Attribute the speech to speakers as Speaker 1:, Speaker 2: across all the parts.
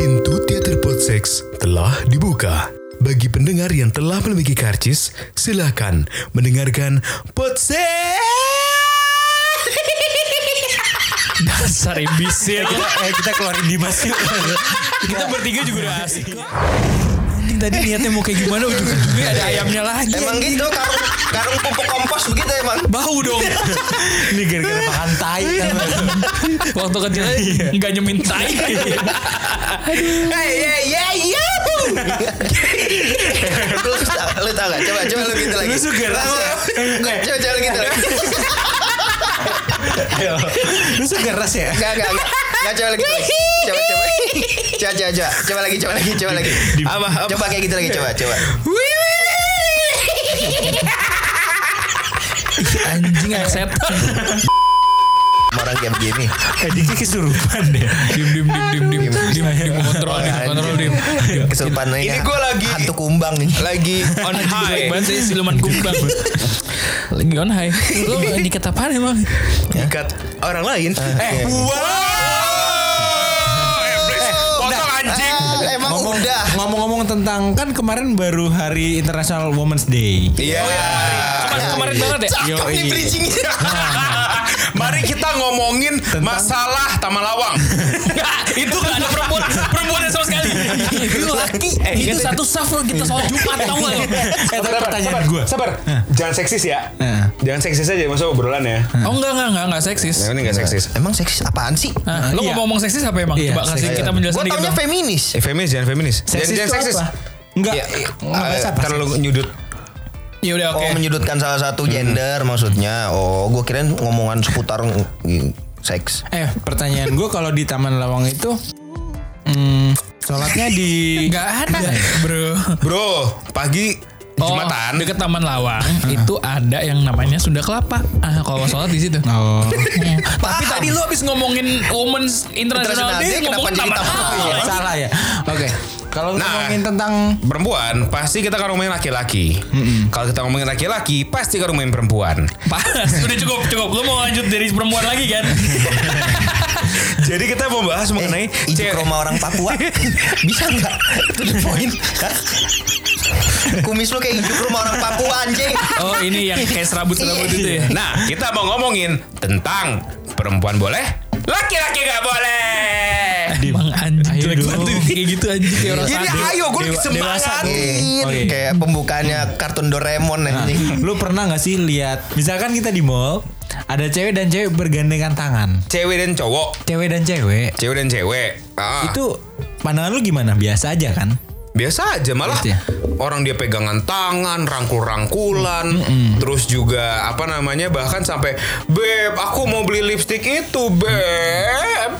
Speaker 1: Pintu teater Podseks telah dibuka. Bagi pendengar yang telah memiliki karcis, silakan mendengarkan Podseks.
Speaker 2: Dasar imbisin.
Speaker 3: kita, eh, kita keluarin Dimas yuk.
Speaker 2: Kita bertiga juga udah asik. Tadi niatnya mau kayak gimana ujung-ujungnya ada ayamnya lagi.
Speaker 4: Emang gitu karung karung pupuk kompos begitu emang.
Speaker 2: Bau dong.
Speaker 3: Ini gara-gara makan tai kan.
Speaker 2: Waktu kecil nggak nyemin tai.
Speaker 4: Hey hey hey yo. lu tau, lu tau gak? Coba coba lu gitu lagi.
Speaker 3: Lu suka rasa?
Speaker 4: Coba coba lu gitu lagi.
Speaker 3: Lu suka ras ya?
Speaker 4: Enggak enggak enggak. Enggak coba lagi. Coba coba. Coba coba coba. Coba lagi coba lagi coba lagi.
Speaker 1: Apa, apa?
Speaker 4: Coba kayak gitu lagi coba coba.
Speaker 2: Anjing setan.
Speaker 4: Orang kayak begini.
Speaker 3: Eh, Diki kesurupan deh.
Speaker 2: Dim dim dim dim dim dim dim kontrol dim kontrol dim.
Speaker 4: Kesurupan
Speaker 1: Ini gua lagi-
Speaker 4: hantu kumbang nih.
Speaker 1: Lagi on high.
Speaker 2: banget sih siluman kumbang. Lagi on high. Lu diket apaan emang?
Speaker 1: Ikat orang lain.
Speaker 4: Eh,
Speaker 1: Potong
Speaker 3: tentang kan kemarin baru hari International Women's Day.
Speaker 1: Iya.
Speaker 2: Kemarin kemarin banget ya.
Speaker 4: Cakep nih
Speaker 3: Yoi.
Speaker 4: bridgingnya.
Speaker 1: Mari kita ngomongin masalah Taman Lawang.
Speaker 2: itu gak ada perempuan Itu laki. itu satu saf loh kita soal Jumat tau gak lo?
Speaker 3: Eh, tapi pertanyaan gue.
Speaker 1: Sabar. Jangan seksis ya.
Speaker 3: Nah.
Speaker 1: Jangan seksis aja masuk obrolan ya.
Speaker 2: Oh enggak enggak enggak enggak seksis.
Speaker 1: Ini gak seksis.
Speaker 4: Emang seksis apaan sih?
Speaker 2: Nah, lo
Speaker 3: Iya.
Speaker 2: ngomong seksis apa emang?
Speaker 3: Iya,
Speaker 2: Coba kasih kita menjelaskan
Speaker 4: Gue
Speaker 2: dikit
Speaker 4: taunya feminis.
Speaker 1: Eh, feminis jangan feminis.
Speaker 3: Seksis
Speaker 1: jangan seksis.
Speaker 3: apa? Enggak.
Speaker 1: Ya,
Speaker 3: Enggak,
Speaker 1: eh,
Speaker 3: apa
Speaker 1: terlalu nyudut.
Speaker 2: Ya udah oke.
Speaker 4: Oh menyudutkan salah satu gender maksudnya. Oh gue kirain ngomongan seputar seks.
Speaker 3: Eh, pertanyaan gue kalau di Taman Lawang itu hmm, sholatnya di
Speaker 2: Enggak ada, Bro.
Speaker 1: Bro, pagi
Speaker 2: Oh,
Speaker 1: Jumatan.
Speaker 2: deket Taman Lawang itu ada yang namanya Sunda Kelapa. Ah, kalau sholat di situ.
Speaker 3: Oh.
Speaker 2: Hmm. Tapi tadi lu habis ngomongin Women's International Day ngomongin
Speaker 4: jadi
Speaker 2: Taman
Speaker 4: Taman
Speaker 2: Lawang.
Speaker 3: Iya, salah ya. Oke. Kalau
Speaker 1: Nah.
Speaker 3: ngomongin tentang
Speaker 1: Perempuan pasti kita akan ngomongin laki-laki. Kalau kita ngomongin laki-laki pasti kita ngomongin perempuan.
Speaker 2: Pas, udah cukup cukup. Lu mau lanjut dari perempuan lagi kan?
Speaker 1: Jadi kita mau bahas mengenai
Speaker 4: Eh, ijuk rumah orang Papua bisa nggak? Itu the point. Kumis lu kayak ijuk rumah orang Papua anjing.
Speaker 2: Oh ini yang kayak serabut-serabut itu ya.
Speaker 1: Nah, kita mau ngomongin tentang perempuan boleh, laki-laki gak boleh.
Speaker 2: Emang anjing
Speaker 3: Ayo
Speaker 2: jelek banget tuh. kayak gitu anjing kayak orang
Speaker 1: Jadi ayo gue
Speaker 3: Dewa- dewasa
Speaker 1: semangat.
Speaker 3: dong.
Speaker 4: Iya,
Speaker 3: Oh, iya.
Speaker 4: Kayak pembukaannya kartun Doraemon anjing.
Speaker 3: lu pernah nggak sih lihat misalkan kita di mall ada cewek dan cewek bergandengan tangan.
Speaker 1: Cewek dan cowok,
Speaker 3: Cewek dan cewek
Speaker 1: cewek dan cewek. Ah,
Speaker 3: itu pandangan lu gimana? Biasa aja kan?
Speaker 1: Biasa aja malah
Speaker 3: Gitu ya?
Speaker 1: orang dia pegangan tangan, rangkul-rangkulan, terus juga apa namanya bahkan sampai beb aku mau beli lipstick itu beb.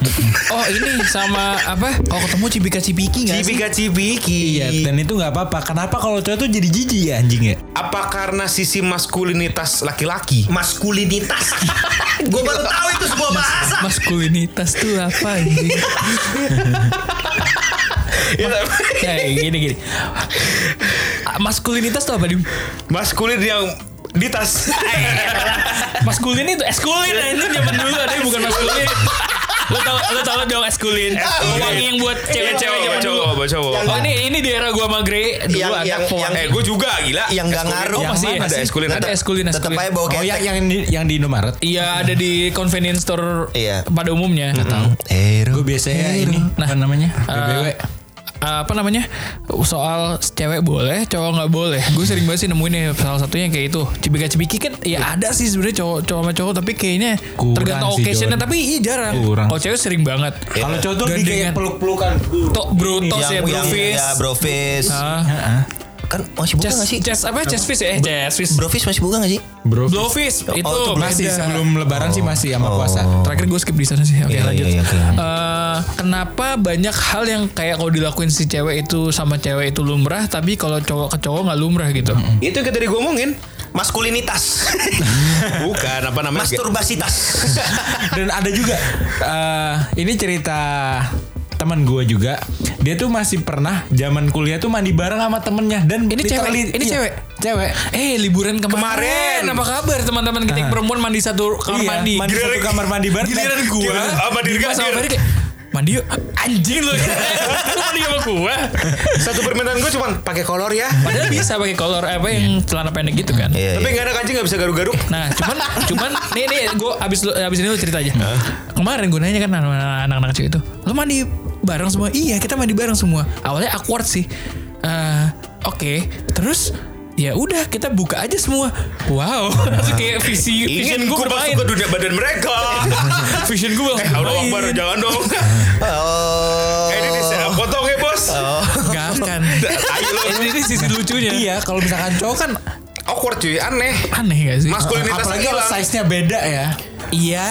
Speaker 2: Oh ini sama apa? Kalau ketemu cibika cibiki nggak sih?
Speaker 1: Cibika cibiki.
Speaker 3: Iya, dan itu nggak apa-apa. Kenapa kalau cowok tuh jadi jijik ya anjing ya?
Speaker 1: Apa karena sisi maskulinitas laki-laki?
Speaker 4: Maskulinitas. gue baru tahu itu sebuah bahasa.
Speaker 2: Maskulinitas tuh apa anjing? Kayak gini gini. Ah, Maskulinitas tuh apa dim?
Speaker 1: Maskulin yang di tas.
Speaker 2: Maskulin itu eskulin itu zaman dulu ada yang bukan maskulin. Lo tau lo tau dong eskulin. Wangi yang buat cewek-cewek
Speaker 1: cowok,
Speaker 2: zaman dulu.
Speaker 1: cowok, cowok.
Speaker 2: Oh ini ini di era gua sama Grey dulu
Speaker 4: Yang-
Speaker 2: ada
Speaker 4: yang- yang-
Speaker 1: Eh, gue juga gila.
Speaker 4: Yang nggak
Speaker 1: Eskulin.
Speaker 4: ngaruh.
Speaker 2: Oh, masih ya?
Speaker 1: ada eskulin
Speaker 2: Ada eskulin, eskulin.
Speaker 4: aja bawa
Speaker 3: Oh, yang
Speaker 4: ketek.
Speaker 3: yang di yang di Indomaret.
Speaker 2: Iya ada di convenience store
Speaker 4: Iya.
Speaker 2: pada umumnya.
Speaker 3: Gue biasanya ini
Speaker 2: Nah,
Speaker 3: apa namanya?
Speaker 2: Eh,
Speaker 3: BBW.
Speaker 2: Eh, apa namanya soal cewek boleh cowok nggak boleh gue sering banget sih nemuin nih salah satunya kayak itu cibika cibiki kan ya ada sih sebenarnya cowok cowok sama cowok tapi kayaknya
Speaker 3: Kurang
Speaker 2: tergantung occasionnya tapi iya jarang kalau cewek sering banget
Speaker 3: Kalau cowok tuh lebih kayak peluk-pelukan.
Speaker 2: Tok brutos ya
Speaker 4: yang, yang,
Speaker 2: brofis
Speaker 4: ya brofis.
Speaker 2: Ah.
Speaker 3: Heeh.
Speaker 4: Kan masih buka
Speaker 2: Chest,
Speaker 4: gak sih?
Speaker 2: chest apa chest fish ya eh chest fish
Speaker 4: Brofis masih buka gak sih?
Speaker 3: Bro.
Speaker 2: blowfish itu
Speaker 4: itu
Speaker 3: Masih
Speaker 2: beda.
Speaker 3: sebelum lebaran sih masih sama puasa.
Speaker 2: Terakhir gue skip di sana sih. Oke
Speaker 4: Iya,
Speaker 2: lanjut.
Speaker 4: iya, iya.
Speaker 2: Kenapa banyak hal yang kayak kalau dilakuin si cewek itu sama cewek itu lumrah, tapi kalau cowok ke cowok nggak lumrah gitu?
Speaker 1: Itu yang tadi gue ngomongin.
Speaker 4: Maskulinitas.
Speaker 1: Bukan apa namanya?
Speaker 4: Masturbasitas.
Speaker 3: Dan ada juga eh, ini cerita teman gue juga dia tuh masih pernah zaman kuliah tuh mandi bareng sama temennya dan
Speaker 2: Ini cewek? Ini
Speaker 3: iya,
Speaker 2: cewek?
Speaker 3: cewek
Speaker 2: Eh liburan kemarin,
Speaker 1: Kemarin.
Speaker 2: apa kabar teman-teman kita yang
Speaker 3: Ah.
Speaker 2: perempuan mandi satu kamar
Speaker 3: iya,
Speaker 2: mandi?
Speaker 3: mandi satu kamar mandi bareng
Speaker 2: Giliran
Speaker 1: Giliran- apa diri
Speaker 2: Dimas
Speaker 1: gak?
Speaker 2: Mandi yuk anjing lu Lu mandi sama gua
Speaker 1: Satu permintaan gue cuma pakai kolor ya.
Speaker 2: padahal bisa pakai kolor apa yang celana pendek gitu kan
Speaker 4: Iya,
Speaker 1: Tapi
Speaker 4: iya.
Speaker 1: nggak ada kancing nggak bisa garuk-garuk.
Speaker 2: Nah, cuman cuman nih nih gue abis abis ini lu cerita aja. Kemarin gue nanya kan anak-anak kecil itu, lu mandi bareng semua? Iya, kita mandi bareng semua. Awalnya awkward sih. Eh, Oke, terus ya udah kita buka aja semua. Wow, langsung kayak visi vision gue bermain.
Speaker 1: masuk ke dunia badan mereka.
Speaker 2: Vision gue
Speaker 1: Eh, Allah Akbar, jangan dong.
Speaker 4: Oh.
Speaker 1: Eh, ini nih, saya potong ya bos.
Speaker 2: Gak akan. Ini, ini sisi lucunya.
Speaker 3: Iya, kalau misalkan cowok kan
Speaker 1: Awkward cuy, aneh.
Speaker 2: Aneh gak sih?
Speaker 1: Maskulinitas
Speaker 3: apalagi kalau
Speaker 1: hilang.
Speaker 3: size-nya beda ya.
Speaker 2: Iya.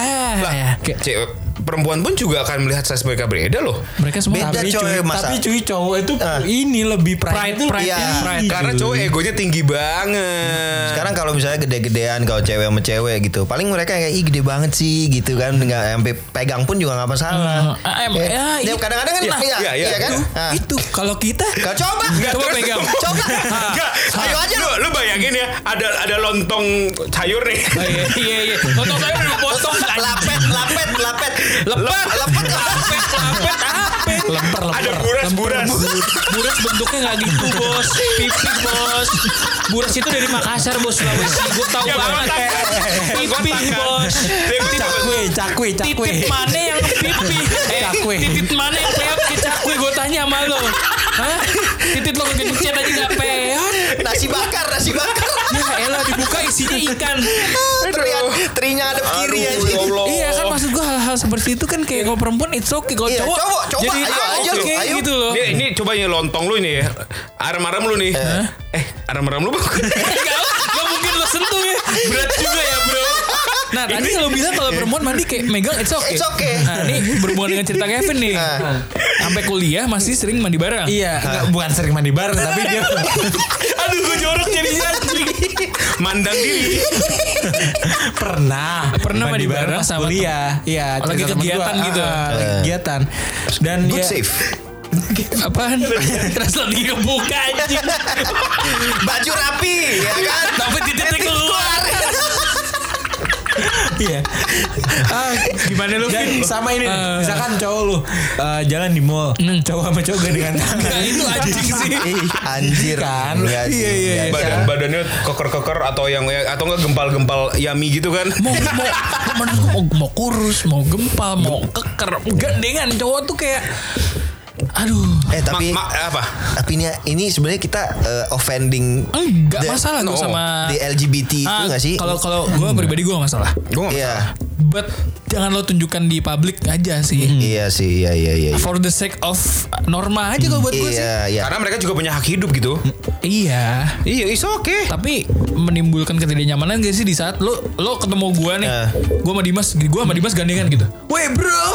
Speaker 2: Kayak-
Speaker 1: Cewek perempuan pun juga akan melihat size mereka beda loh.
Speaker 2: mereka semua
Speaker 4: Beda,
Speaker 3: Tapi
Speaker 4: coy,
Speaker 3: cuy,
Speaker 4: masa-
Speaker 3: tapi cuy cowok itu
Speaker 4: Ah.
Speaker 3: ini lebih pride,
Speaker 2: Pride,
Speaker 3: itu
Speaker 2: pride,
Speaker 4: Iya.
Speaker 2: pride.
Speaker 1: Karena cowok egonya tinggi banget.
Speaker 4: Sekarang kalau misalnya gede-gedean kalau cewek sama cewek gitu, paling mereka kayak ih gede banget sih gitu kan, nggak sampai pegang pun juga nggak masalah.
Speaker 2: Hmm, ah, em-
Speaker 4: Ya,
Speaker 2: ya,
Speaker 4: kadang-kadang kan
Speaker 1: Iya,
Speaker 4: iya,
Speaker 1: iya, iya,
Speaker 4: kan?
Speaker 2: itu,
Speaker 4: Ah.
Speaker 2: itu kalau kita
Speaker 4: Kau coba,
Speaker 2: Coba pegang.
Speaker 4: coba.
Speaker 1: Enggak,
Speaker 4: Ayo aja
Speaker 1: lu, lu bayangin ya, ada ada lontong sayur nih.
Speaker 2: Oh, iya iya iya. Potong saya udah potong
Speaker 4: lapet, lapet, lapet,
Speaker 2: Lepet,
Speaker 4: lepet,
Speaker 2: lapet, lapet, apa?
Speaker 3: lemper lemper.
Speaker 1: ada buras, buras.
Speaker 2: Buras bentuknya nggak gitu bos, pipih bos. Buras itu dari Makassar bos, Sulawesi. Gue tahu
Speaker 1: Ya,
Speaker 2: banget. Pipih bos.
Speaker 3: Cakwe, cakwe, cakwe.
Speaker 2: Titit mana yang pipih? Eh,
Speaker 3: Cakwe.
Speaker 2: titit mana yang peot ke cakwe? Gue tanya sama lo. Hah? Titit lo kegencet aja gak peot?
Speaker 4: nasi bakar, nasi bakar.
Speaker 2: Ya elah dibuka isinya ikan.
Speaker 4: Teriak, terinya ada kiri aja.
Speaker 1: ya Allah.
Speaker 2: Iya kan maksud gue hal-hal seperti itu kan kayak kalau perempuan it's okay kalau
Speaker 4: Iya,
Speaker 2: cowok,
Speaker 4: cowok, coba,
Speaker 2: jadi
Speaker 4: ayo
Speaker 2: ah,
Speaker 4: aja,
Speaker 2: oke
Speaker 4: ayo.
Speaker 2: gitu loh.
Speaker 1: Ini, ini coba ini lontong lu ini ya. Arem-arem lu nih. Eh, arem-arem lu bukan.
Speaker 2: Enggak, enggak mungkin lo sentuh ya. Berat juga ya, Bro. Nah, tadi kalau bilang kalau perempuan mandi kayak megang it's okay.
Speaker 4: It's okay.
Speaker 2: Nah, ini berhubungan dengan cerita Kevin nih. Sampai kuliah masih sering mandi bareng.
Speaker 3: Iya, enggak, bukan sering mandi bareng tapi dia
Speaker 2: Aduh, gue jorok jadinya.
Speaker 1: Mandang diri.
Speaker 3: pernah
Speaker 2: Pernah mandi bareng
Speaker 3: pas
Speaker 2: sama
Speaker 3: kuliah. Iya,
Speaker 2: Oh, lagi kegiatan
Speaker 3: gua.
Speaker 2: gitu.
Speaker 3: Ah, lagi kegiatan. Dan
Speaker 4: Good
Speaker 3: dia
Speaker 4: save.
Speaker 2: Apaan? Terus lagi kebuka anjing.
Speaker 4: Baju rapi, ya kan?
Speaker 2: Tapi titiknya keluar.
Speaker 3: Iya.
Speaker 2: Ah, gimana lu?
Speaker 3: Dan
Speaker 2: Vin?
Speaker 3: sama ini
Speaker 2: Eh.
Speaker 3: misalkan cowok lu eh, jalan di mall,
Speaker 2: Hmm.
Speaker 3: cowok sama cowok gandengan tangan.
Speaker 2: Nah, itu anjing sih.
Speaker 4: Ih, anjir.
Speaker 3: Kan?
Speaker 4: Sih,
Speaker 3: Iya, iya,
Speaker 4: enggak sih.
Speaker 1: Badan badannya keker-keker atau yang atau enggak gempal-gempal yami gitu kan.
Speaker 2: mau mau mau, mau kurus mau gempal mau keker gandengan cowok tuh kayak aduh
Speaker 4: Eh tapi
Speaker 1: Ma- ma- apa?
Speaker 4: tapi ini ini sebenarnya kita eh, offending
Speaker 2: enggak
Speaker 4: the-
Speaker 2: masalah
Speaker 1: no,
Speaker 2: sama
Speaker 4: di LGBT itu
Speaker 2: Ah,
Speaker 4: nggak sih?
Speaker 2: kalau kalau gue pribadi gue gak masalah
Speaker 1: Gue nggak
Speaker 4: Iya.
Speaker 2: but jangan lo tunjukkan di publik aja sih
Speaker 4: Iya sih, iya iya iya.
Speaker 2: for the sake of norma aja kalau buat gue sih
Speaker 4: Iya, iya.
Speaker 1: Karena mereka juga punya hak hidup gitu.
Speaker 2: iya
Speaker 1: Iya, is oke.
Speaker 2: tapi menimbulkan ketidaknyamanan gak sih di saat lo lo ketemu gue nih
Speaker 4: Eh.
Speaker 2: gue sama Dimas gue sama Dimas gandengan gitu weh bro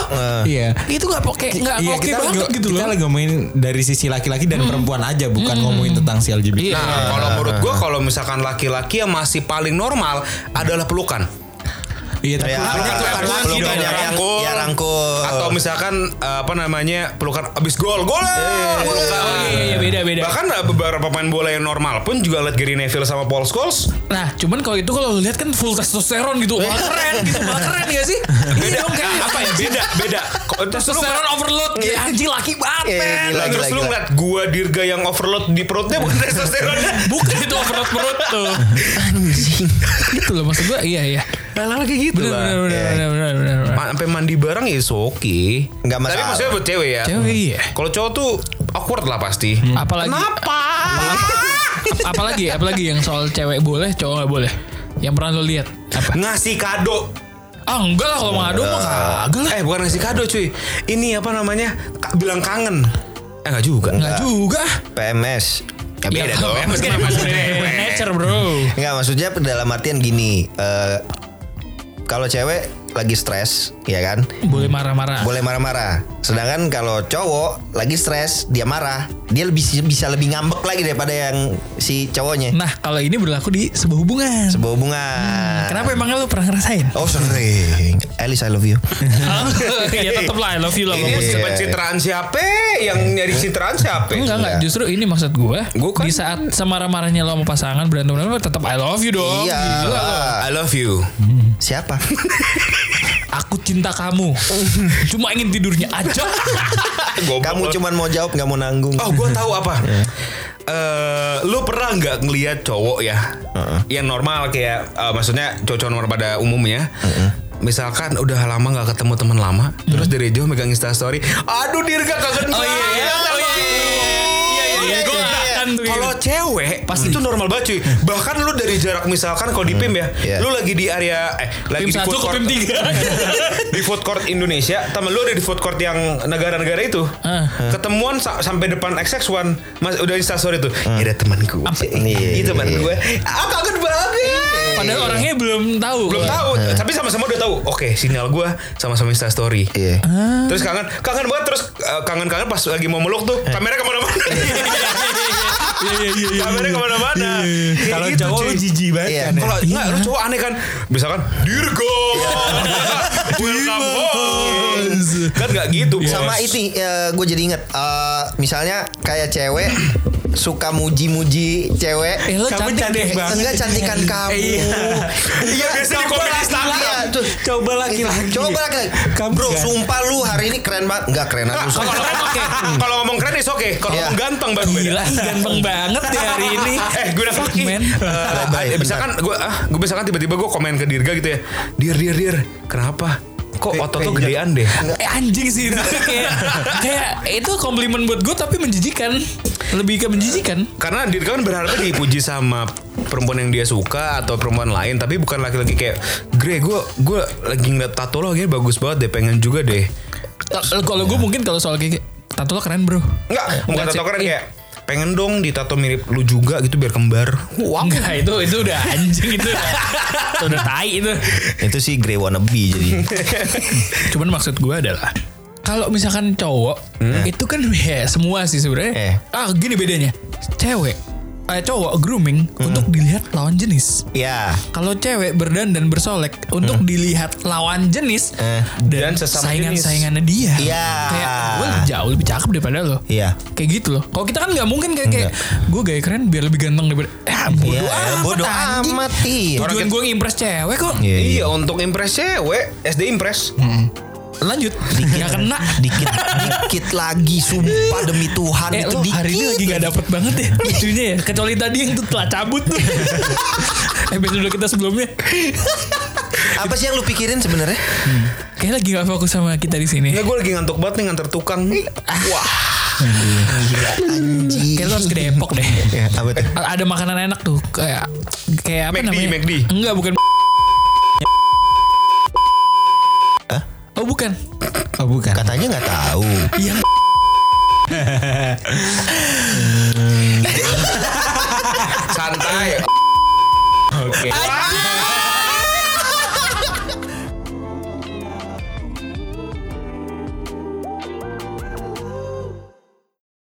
Speaker 3: Iya.
Speaker 2: itu gak oke nggak
Speaker 3: Iya,
Speaker 2: oke banget gitu loh
Speaker 3: lagi ngomongin dari sisi laki-laki dan perempuan aja, bukan ngomongin tentang si LGBT.
Speaker 2: Iya.
Speaker 1: Nah, kalau menurut gua kalau misalkan laki-laki yang masih paling normal adalah pelukan.
Speaker 3: Iya, tapi
Speaker 4: Ya,
Speaker 1: Pelukan
Speaker 4: pelukan
Speaker 1: pelukan
Speaker 4: pelukan
Speaker 1: gitu,
Speaker 4: yang-
Speaker 1: rangkul.
Speaker 4: ya, rangkul.
Speaker 1: Atau misalkan eh, apa namanya pelukan abis gol, gol. pelukan.
Speaker 2: oh iya iya beda beda
Speaker 1: Bahkan beberapa pemain bola yang normal pun juga liat Gary Neville sama Paul Scholes.
Speaker 2: Nah, cuman kalau itu kalau lihat kan full testosteron gitu. Wah, keren gitu. Wah, keren gak sih? Iya dong kayak
Speaker 1: Apa ya beda beda.
Speaker 2: Testosteron overload. Gila, anjing laki banget.
Speaker 4: Iya,
Speaker 1: terus lu ngeliat gua dirga yang overload di perutnya bukan testosteron.
Speaker 2: Bukan itu overload perut tuh. Gitu loh maksud gua. Iya, iya.
Speaker 1: Hal-hal kayak gitu
Speaker 2: Bener,
Speaker 1: lah.
Speaker 2: bener, bener, bener, bener, bener, bener.
Speaker 1: Sampai mandi bareng ya oke.
Speaker 4: Nggak
Speaker 1: Tapi
Speaker 4: masalah.
Speaker 1: maksudnya buat cewek ya.
Speaker 2: Cewek iya.
Speaker 1: Kalau cowok tuh awkward lah pasti.
Speaker 2: Apalagi
Speaker 1: Kenapa?
Speaker 2: apalagi apalagi yang soal cewek boleh, cowok nggak boleh. Yang pernah lo lihat apa?
Speaker 1: Ngasih kado.
Speaker 2: Ah enggak lah kalau ngadu mah kagak lah.
Speaker 1: Eh bukan ngasih kado cuy. Ini apa namanya? Ka- bilang kangen. Eh enggak juga.
Speaker 2: Enggak juga.
Speaker 4: PMS.
Speaker 1: Ya beda
Speaker 2: Ya,
Speaker 1: dong.
Speaker 2: maksudnya maksudnya nature bro.
Speaker 4: Enggak maksudnya dalam artian gini. eh, kalau cewek lagi stres, ya kan?
Speaker 2: Boleh marah-marah.
Speaker 4: Boleh marah-marah. Sedangkan kalau cowok lagi stres, dia marah, dia lebih bisa lebih ngambek lagi daripada yang si cowoknya.
Speaker 2: Nah kalau ini berlaku di sebuah hubungan.
Speaker 4: Sebuah hubungan.
Speaker 2: Kenapa emangnya lu pernah ngerasain?
Speaker 4: Oh sering. Alice I love you.
Speaker 2: ya tetep lah I love you lah
Speaker 1: Ini
Speaker 2: bagus.
Speaker 4: Iya.
Speaker 1: pencitraan siapa? Yang nyari citraan siapa?
Speaker 2: Enggak enggak
Speaker 4: Iya.
Speaker 2: justru ini maksud gue
Speaker 1: Gua kan-
Speaker 2: Di saat semarah-marahnya lo sama pasangan berantem berantem tetap I love you dong
Speaker 4: Iya.
Speaker 2: Gila.
Speaker 1: I love you.
Speaker 4: Siapa?
Speaker 2: Aku cinta kamu. Cuma ingin tidurnya aja.
Speaker 4: Kamu cuman mau jawab nggak mau nanggung.
Speaker 1: Oh, gue tahu apa. Eh, lu pernah nggak ngelihat cowok ya, yang normal kayak, eh, maksudnya cowok normal pada umumnya, misalkan udah lama nggak ketemu teman lama, terus dari jauh megang Insta Story, aduh Dirga kangen
Speaker 2: Oh iya, iya. Oh iya,
Speaker 1: sama
Speaker 2: iya,
Speaker 1: lu."
Speaker 2: Iya,
Speaker 1: Gua
Speaker 2: iya,
Speaker 1: nggak-
Speaker 2: iya. Kan tuh,
Speaker 1: Kalau
Speaker 2: iya.
Speaker 1: cewek pasti itu normal banget cuy. Bahkan lu dari jarak misalkan kalau di PIM ya,
Speaker 4: Iya.
Speaker 1: lu lagi di area eh lagi
Speaker 2: Pim
Speaker 1: di food
Speaker 2: ke
Speaker 1: court
Speaker 2: Pim
Speaker 1: di food court Indonesia, temen lu ada di food court yang negara-negara itu.
Speaker 2: Ah.
Speaker 1: Ketemuan sa- sampai depan XX1, Mas udah Insta story tuh. Ya ada teman gue.
Speaker 4: Iya,
Speaker 1: Itu teman
Speaker 4: iya.
Speaker 1: gue. Ah kangen banget.
Speaker 2: Padahal orangnya belum tahu.
Speaker 1: belum tahu, tapi sama-sama udah tahu. Oke, sinyal gue sama-sama Insta story.
Speaker 4: Iya.
Speaker 1: Terus kangen, kangen banget terus eh, kangen-kangen pas lagi mau meluk tuh, kamera ke mana-mana.
Speaker 2: Iya iya iya. iya.
Speaker 1: kamera ke mana-mana.
Speaker 3: Kalau
Speaker 1: gitu,
Speaker 3: cowok lu jijik banget
Speaker 4: Iya.
Speaker 3: kan. ya?
Speaker 1: Kalau enggak lu cowok aneh kan Misalkan Dirgo Welcome home Kan gak gitu
Speaker 4: Sama ini gue jadi inget eh, misalnya kayak cewek suka muji-muji cewek.
Speaker 2: Eh lo
Speaker 3: Kamu
Speaker 2: cantik,
Speaker 3: cantik banget.
Speaker 4: Enggak cantikan kamu.
Speaker 3: Iya.
Speaker 1: Iya biasanya di komen Instagram
Speaker 4: Iya, tuh.
Speaker 3: Coba laki-laki.
Speaker 4: Coba laki-laki.
Speaker 3: Kamu
Speaker 4: Bro,
Speaker 3: gak-
Speaker 4: sumpah lu hari ini keren banget. Enggak keren aku.
Speaker 1: Kalau ngomong oke Kalau ngomong keren is oke Kalau
Speaker 4: Iya.
Speaker 1: ngomong ganteng baru beda
Speaker 2: Gila, ganteng banget ya hari ini.
Speaker 1: Eh gue udah
Speaker 2: Fuck, man.
Speaker 1: Eh, Misalkan gue ah, Gue misalkan tiba-tiba gue komen ke Dirga gitu ya Dir dir dir Kenapa Kok
Speaker 4: Kayak-
Speaker 1: otot
Speaker 4: kayak
Speaker 1: tuh gedean deh?
Speaker 2: Eh anjing sih itu. Kayak kayak itu komplimen buat gue tapi menjijikan. Lebih ke menjijikan.
Speaker 1: Karena Dirga kan berharapnya dipuji sama perempuan yang dia suka atau perempuan lain tapi bukan laki-laki kayak Gre gue gue lagi ngeliat tato lo kayaknya bagus banget deh pengen juga deh.
Speaker 2: Kalau gue mungkin kalau soal kayak tato lo keren bro.
Speaker 1: Enggak, bukan tato keren kayak pengen dong ditato mirip lu juga gitu biar kembar.
Speaker 2: Wow. Enggak itu itu udah anjing itu. itu udah tai itu.
Speaker 4: Itu sih grey wannabe jadi.
Speaker 2: Cuman maksud gue adalah kalau misalkan cowok itu kan ya semua sih sebenarnya.
Speaker 4: Eh.
Speaker 2: Ah gini bedanya. Cewek eh, cowok grooming untuk dilihat lawan jenis.
Speaker 4: ya.
Speaker 2: Kalau cewek berdandan bersolek untuk dilihat lawan jenis
Speaker 4: Eh.
Speaker 1: Dan
Speaker 2: dan,
Speaker 1: sesama
Speaker 2: saingan-saingannya dia.
Speaker 4: Iya.
Speaker 2: Kayak gue jauh lebih cakep daripada lo.
Speaker 4: Iya.
Speaker 2: Kayak gitu loh. Kalau kita kan nggak mungkin kayak kayak gue gaya keren biar lebih ganteng daripada eh bodoh
Speaker 4: Iya,
Speaker 2: amat.
Speaker 4: bodoh amat, iya.
Speaker 2: Tujuan gue ngimpress cewek kok.
Speaker 4: Iya, iya.
Speaker 1: Iya, untuk impress cewek, SD impress.
Speaker 2: Lanjut. Gak kena.
Speaker 4: Dikit dikit lagi sumpah demi Tuhan
Speaker 2: Eh
Speaker 4: itu
Speaker 2: lo
Speaker 4: dikit.
Speaker 2: hari ini lagi gak dapet banget ya lucunya ya Kecuali tadi yang tuh telah cabut tuh Episode kita sebelumnya
Speaker 4: Apa sih yang lu pikirin sebenarnya?
Speaker 2: Kayak lagi gak fokus sama kita di sini
Speaker 1: Ya gue lagi ngantuk banget nih nganter tukang. Wah,
Speaker 4: Anjing.
Speaker 2: Kayak lo harus ke Depok deh
Speaker 4: Ya, apa tuh?
Speaker 2: Ada makanan enak tuh Kayak Kayak apa
Speaker 1: McD,
Speaker 2: namanya
Speaker 1: McD.
Speaker 2: Enggak bukan Oh bukan
Speaker 3: Oh bukan.
Speaker 4: Katanya nggak tahu.
Speaker 2: Yang